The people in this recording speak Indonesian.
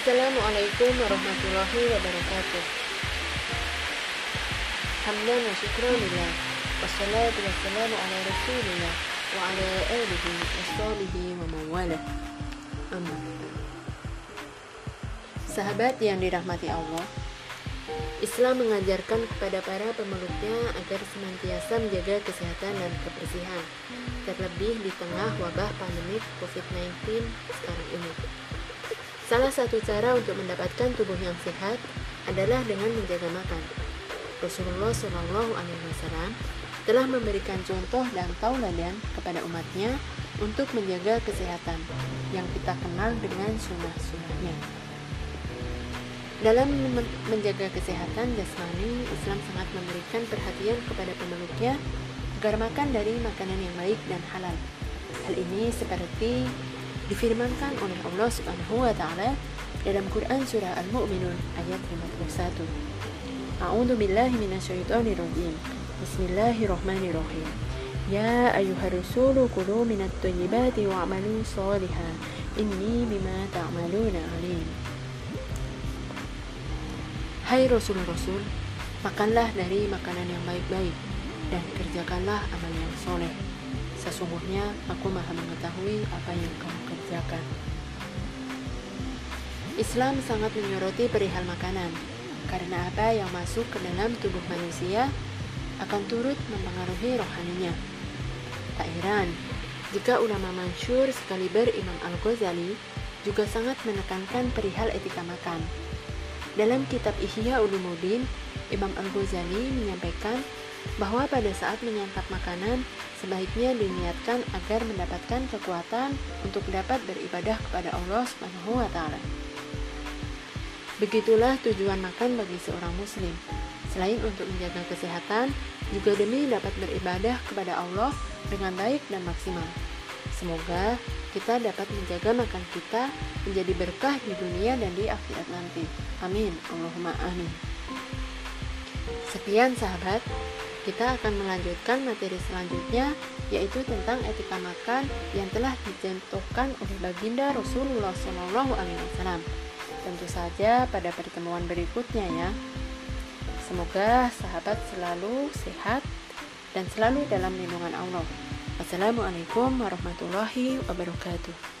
Assalamualaikum warahmatullahi wabarakatuh. Hamdan wa syukran lillah. Wassalatu wassalamu ala rasulillah wa ala alihi wa sahbihi wa mawalah. Sahabat yang dirahmati Allah, Islam mengajarkan kepada para pemeluknya agar senantiasa menjaga kesehatan dan kebersihan, terlebih di tengah wabah pandemi COVID-19 sekarang ini. Salah satu cara untuk mendapatkan tubuh yang sehat adalah dengan menjaga makan. Rasulullah Shallallahu Alaihi Wasallam telah memberikan contoh dan tauladan kepada umatnya untuk menjaga kesehatan yang kita kenal dengan sunnah-sunnahnya. Dalam menjaga kesehatan jasmani, Islam sangat memberikan perhatian kepada pemeluknya agar makan dari makanan yang baik dan halal. Hal ini seperti difirmankan oleh Allah Subhanahu wa taala dalam Quran surah Al-Mu'minun ayat 51. A'udzu billahi minasyaitonir rajim. Bismillahirrahmanirrahim. Ya ayyuhar rusulu kulu minat thayyibati wa'malu shalihan. Inni bima ta'maluna alim. Hai Rasul-Rasul, makanlah dari makanan yang baik-baik dan kerjakanlah amal yang soleh Sesungguhnya aku maha mengetahui apa yang kamu kerjakan. Islam sangat menyoroti perihal makanan, karena apa yang masuk ke dalam tubuh manusia akan turut mempengaruhi rohaninya. Tak heran, jika ulama masyur sekaliber Imam Al-Ghazali juga sangat menekankan perihal etika makan. Dalam kitab Ihya Ulumuddin, Imam Al-Ghazali menyampaikan bahwa pada saat menyantap makanan, sebaiknya diniatkan agar mendapatkan kekuatan untuk dapat beribadah kepada Allah Subhanahu wa taala. Begitulah tujuan makan bagi seorang muslim. Selain untuk menjaga kesehatan, juga demi dapat beribadah kepada Allah dengan baik dan maksimal. Semoga kita dapat menjaga makan kita menjadi berkah di dunia dan di akhirat nanti. Amin. Allahumma amin. Sekian sahabat, kita akan melanjutkan materi selanjutnya yaitu tentang etika makan yang telah dijentuhkan oleh baginda Rasulullah Shallallahu Alaihi Wasallam. Tentu saja pada pertemuan berikutnya ya. Semoga sahabat selalu sehat dan selalu dalam lindungan Allah. Wassalamualaikum warahmatullahi wabarakatuh.